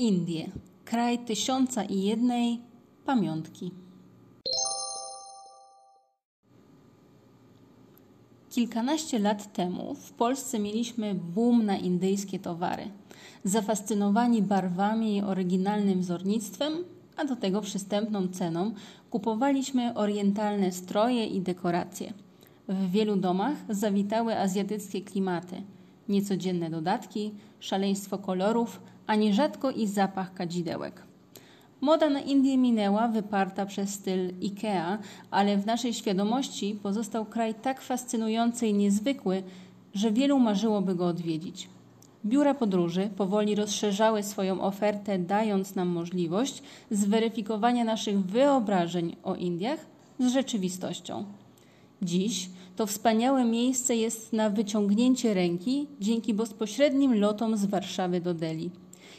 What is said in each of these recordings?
Indie, kraj tysiąca i jednej pamiątki. Kilkanaście lat temu w Polsce mieliśmy boom na indyjskie towary. Zafascynowani barwami i oryginalnym wzornictwem, a do tego przystępną ceną, kupowaliśmy orientalne stroje i dekoracje. W wielu domach zawitały azjatyckie klimaty, niecodzienne dodatki, szaleństwo kolorów, a nierzadko i zapach kadzidełek. Moda na Indię minęła, wyparta przez styl IKEA, ale w naszej świadomości pozostał kraj tak fascynujący i niezwykły, że wielu marzyłoby go odwiedzić. Biura podróży powoli rozszerzały swoją ofertę, dając nam możliwość zweryfikowania naszych wyobrażeń o Indiach z rzeczywistością. Dziś to wspaniałe miejsce jest na wyciągnięcie ręki dzięki bezpośrednim lotom z Warszawy do Delhi.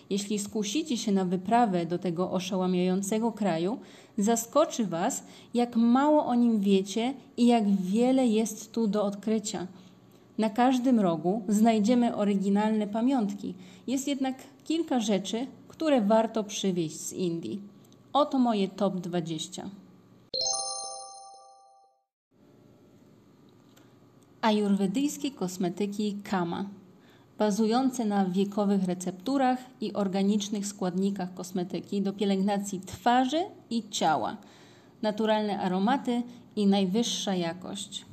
Jeśli skusicie się na wyprawę do tego oszałamiającego kraju, zaskoczy Was, jak mało o nim wiecie i jak wiele jest tu do odkrycia. Na każdym rogu znajdziemy oryginalne pamiątki. Jest jednak kilka rzeczy, które warto przywieźć z Indii. Oto moje top 20. Ajurwedyjskie kosmetyki Kama bazujące na wiekowych recepturach i organicznych składnikach kosmetyki do pielęgnacji twarzy i ciała, naturalne aromaty i najwyższa jakość.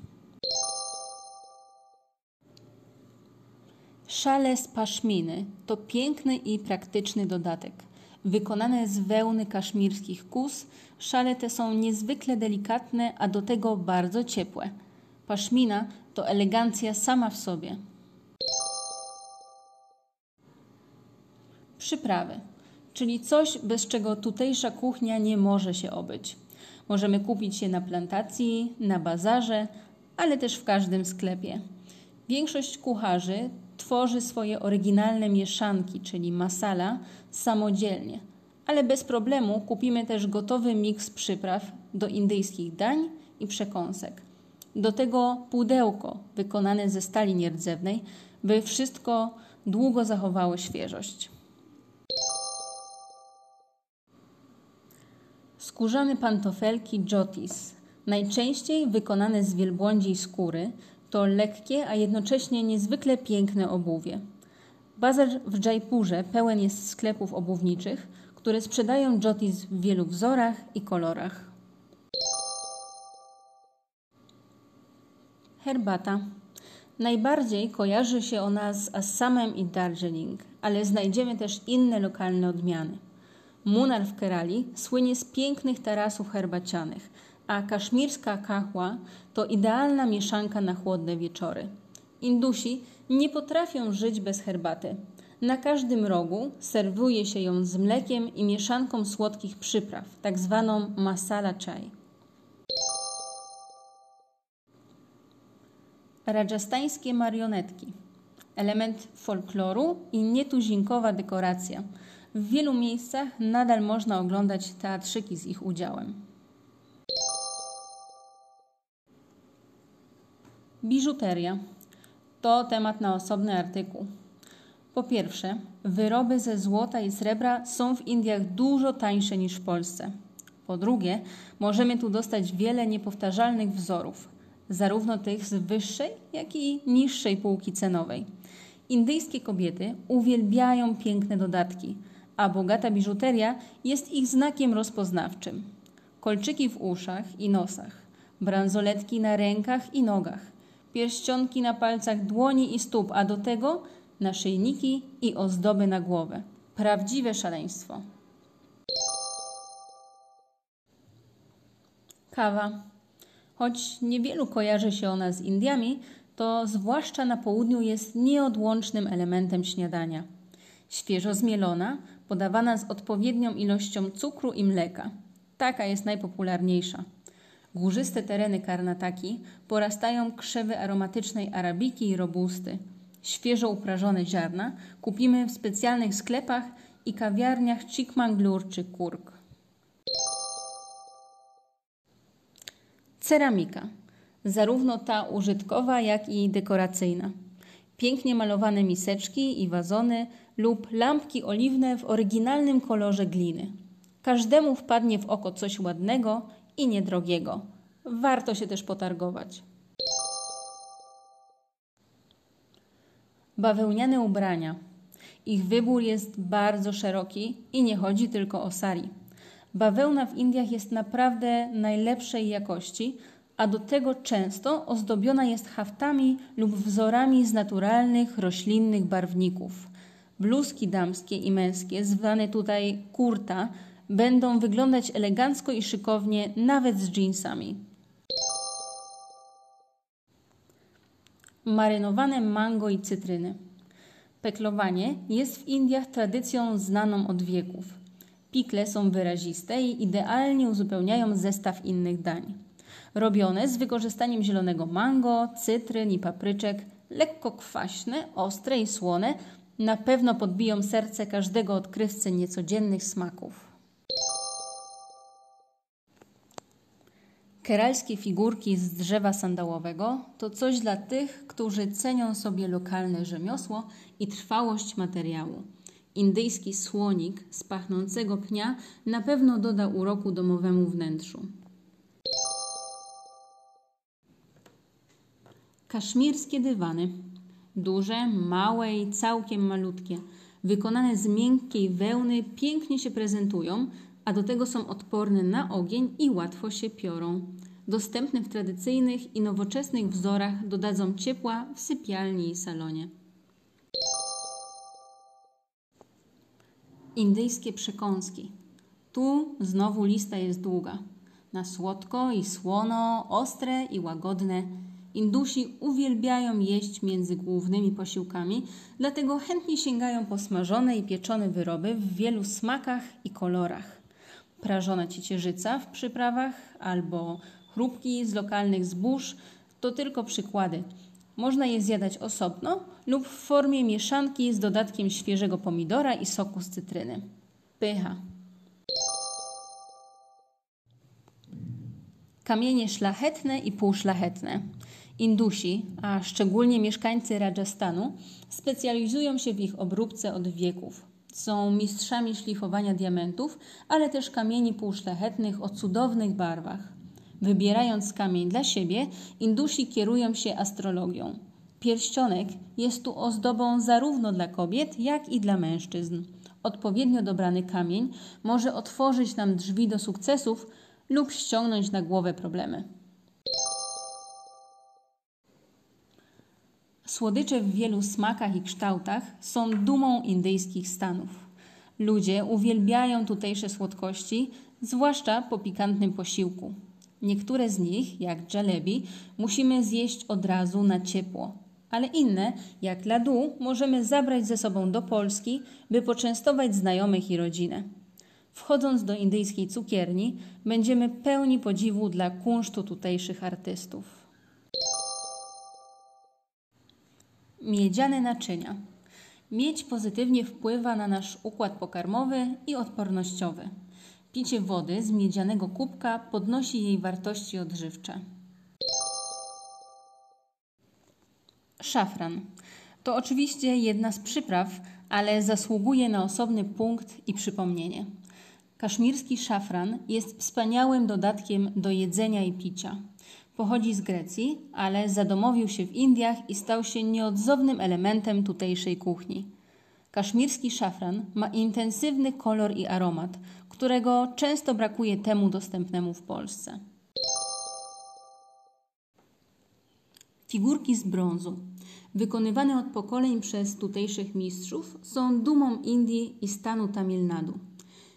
Szale z paszminy to piękny i praktyczny dodatek. Wykonane z wełny kaszmirskich kus, szale te są niezwykle delikatne, a do tego bardzo ciepłe. Paszmina to elegancja sama w sobie. Przyprawy, czyli coś, bez czego tutejsza kuchnia nie może się obyć. Możemy kupić je na plantacji, na bazarze, ale też w każdym sklepie. Większość kucharzy tworzy swoje oryginalne mieszanki, czyli masala, samodzielnie, ale bez problemu kupimy też gotowy miks przypraw do indyjskich dań i przekąsek. Do tego pudełko wykonane ze stali nierdzewnej, by wszystko długo zachowało świeżość. Skórzane pantofelki Jotis, najczęściej wykonane z wielbłądziej skóry, to lekkie, a jednocześnie niezwykle piękne obuwie. Bazar w Jaipurze pełen jest sklepów obuwniczych, które sprzedają Jotis w wielu wzorach i kolorach. Herbata. Najbardziej kojarzy się ona z Assamem i Darjeeling, ale znajdziemy też inne lokalne odmiany. Munar w Kerali słynie z pięknych tarasów herbacianych, a kaszmirska kahwa to idealna mieszanka na chłodne wieczory. Indusi nie potrafią żyć bez herbaty. Na każdym rogu serwuje się ją z mlekiem i mieszanką słodkich przypraw, tak zwaną masala chai. Rajastańskie marionetki. Element folkloru i nietuzinkowa dekoracja. W wielu miejscach nadal można oglądać teatrzyki z ich udziałem. Biżuteria to temat na osobny artykuł. Po pierwsze, wyroby ze złota i srebra są w Indiach dużo tańsze niż w Polsce. Po drugie, możemy tu dostać wiele niepowtarzalnych wzorów, zarówno tych z wyższej, jak i niższej półki cenowej. Indyjskie kobiety uwielbiają piękne dodatki, a bogata biżuteria jest ich znakiem rozpoznawczym. Kolczyki w uszach i nosach, bransoletki na rękach i nogach, pierścionki na palcach dłoni i stóp, a do tego naszyjniki i ozdoby na głowę. Prawdziwe szaleństwo. Kawa. Choć niewielu kojarzy się ona z Indiami, to zwłaszcza na południu jest nieodłącznym elementem śniadania. Świeżo zmielona, podawana z odpowiednią ilością cukru i mleka. Taka jest najpopularniejsza. Górzyste tereny Karnataki porastają krzewy aromatycznej arabiki i robusty. Świeżo uprażone ziarna kupimy w specjalnych sklepach i kawiarniach Chikmagalur czy Kurk. Ceramika, zarówno ta użytkowa, jak i dekoracyjna. pięknie malowane miseczki i wazony lub lampki oliwne w oryginalnym kolorze gliny. Każdemu wpadnie w oko coś ładnego i niedrogiego. Warto się też potargować. Bawełniane ubrania. Ich wybór jest bardzo szeroki i nie chodzi tylko o sari. Bawełna w Indiach jest naprawdę najlepszej jakości, a do tego często ozdobiona jest haftami lub wzorami z naturalnych, roślinnych barwników. Bluzki damskie i męskie, zwane tutaj kurta, będą wyglądać elegancko i szykownie nawet z jeansami. Marynowane mango i cytryny. Peklowanie jest w Indiach tradycją znaną od wieków. Pikle są wyraziste i idealnie uzupełniają zestaw innych dań. Robione z wykorzystaniem zielonego mango, cytryn i papryczek, lekko kwaśne, ostre i słone, na pewno podbiją serce każdego odkrywcy niecodziennych smaków. Keralskie figurki z drzewa sandałowego to coś dla tych, którzy cenią sobie lokalne rzemiosło i trwałość materiału. Indyjski słonik z pachnącego pnia na pewno doda uroku domowemu wnętrzu. Kaszmirskie dywany. Duże, małe i całkiem malutkie. Wykonane z miękkiej wełny pięknie się prezentują, a do tego są odporne na ogień i łatwo się piorą. Dostępne w tradycyjnych i nowoczesnych wzorach dodadzą ciepła w sypialni i salonie. Indyjskie przekąski. Tu znowu lista jest długa. Na słodko i słono, ostre i łagodne. Indusi uwielbiają jeść między głównymi posiłkami, dlatego chętnie sięgają po smażone i pieczone wyroby w wielu smakach i kolorach. Prażona ciecierzyca w przyprawach albo chrupki z lokalnych zbóż to tylko przykłady. Można je zjadać osobno lub w formie mieszanki z dodatkiem świeżego pomidora i soku z cytryny. Pycha. Kamienie szlachetne i półszlachetne. Indusi, a szczególnie mieszkańcy Rajasthanu, specjalizują się w ich obróbce od wieków. Są mistrzami szlifowania diamentów, ale też kamieni półszlachetnych o cudownych barwach. Wybierając kamień dla siebie, Indusi kierują się astrologią. Pierścionek jest tu ozdobą zarówno dla kobiet, jak i dla mężczyzn. Odpowiednio dobrany kamień może otworzyć nam drzwi do sukcesów lub ściągnąć na głowę problemy. Słodycze w wielu smakach i kształtach są dumą indyjskich stanów. Ludzie uwielbiają tutejsze słodkości, zwłaszcza po pikantnym posiłku. Niektóre z nich, jak jalebi, musimy zjeść od razu na ciepło, ale inne, jak ladu, możemy zabrać ze sobą do Polski, by poczęstować znajomych i rodzinę. Wchodząc do indyjskiej cukierni, będziemy pełni podziwu dla kunsztu tutejszych artystów. Miedziane naczynia. Miedź pozytywnie wpływa na nasz układ pokarmowy i odpornościowy. Picie wody z miedzianego kubka podnosi jej wartości odżywcze. Szafran. To oczywiście jedna z przypraw, ale zasługuje na osobny punkt i przypomnienie. Kaszmirski szafran jest wspaniałym dodatkiem do jedzenia i picia. Pochodzi z Grecji, ale zadomowił się w Indiach i stał się nieodzownym elementem tutejszej kuchni. Kaszmirski szafran ma intensywny kolor i aromat, którego często brakuje temu dostępnemu w Polsce. Figurki z brązu, wykonywane od pokoleń przez tutejszych mistrzów, są dumą Indii i stanu Tamil Nadu.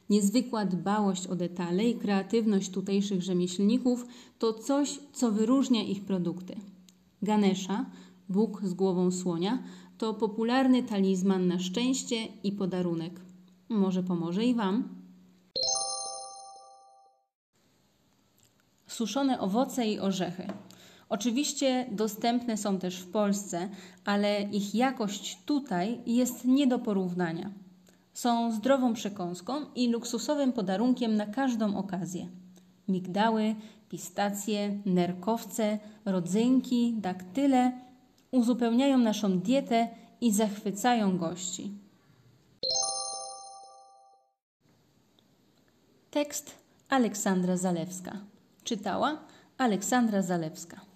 Niezwykła dbałość o detale i kreatywność tutejszych rzemieślników to coś, co wyróżnia ich produkty. Ganesha, Bóg z głową słonia, to popularny talizman na szczęście i podarunek. Może pomoże i Wam? Suszone owoce i orzechy. Oczywiście dostępne są też w Polsce, ale ich jakość tutaj jest nie do porównania. Są zdrową przekąską i luksusowym podarunkiem na każdą okazję. Migdały, pistacje, nerkowce, rodzynki, daktyle uzupełniają naszą dietę i zachwycają gości. Tekst Aleksandra Zalewska. Czytała Aleksandra Zalewska.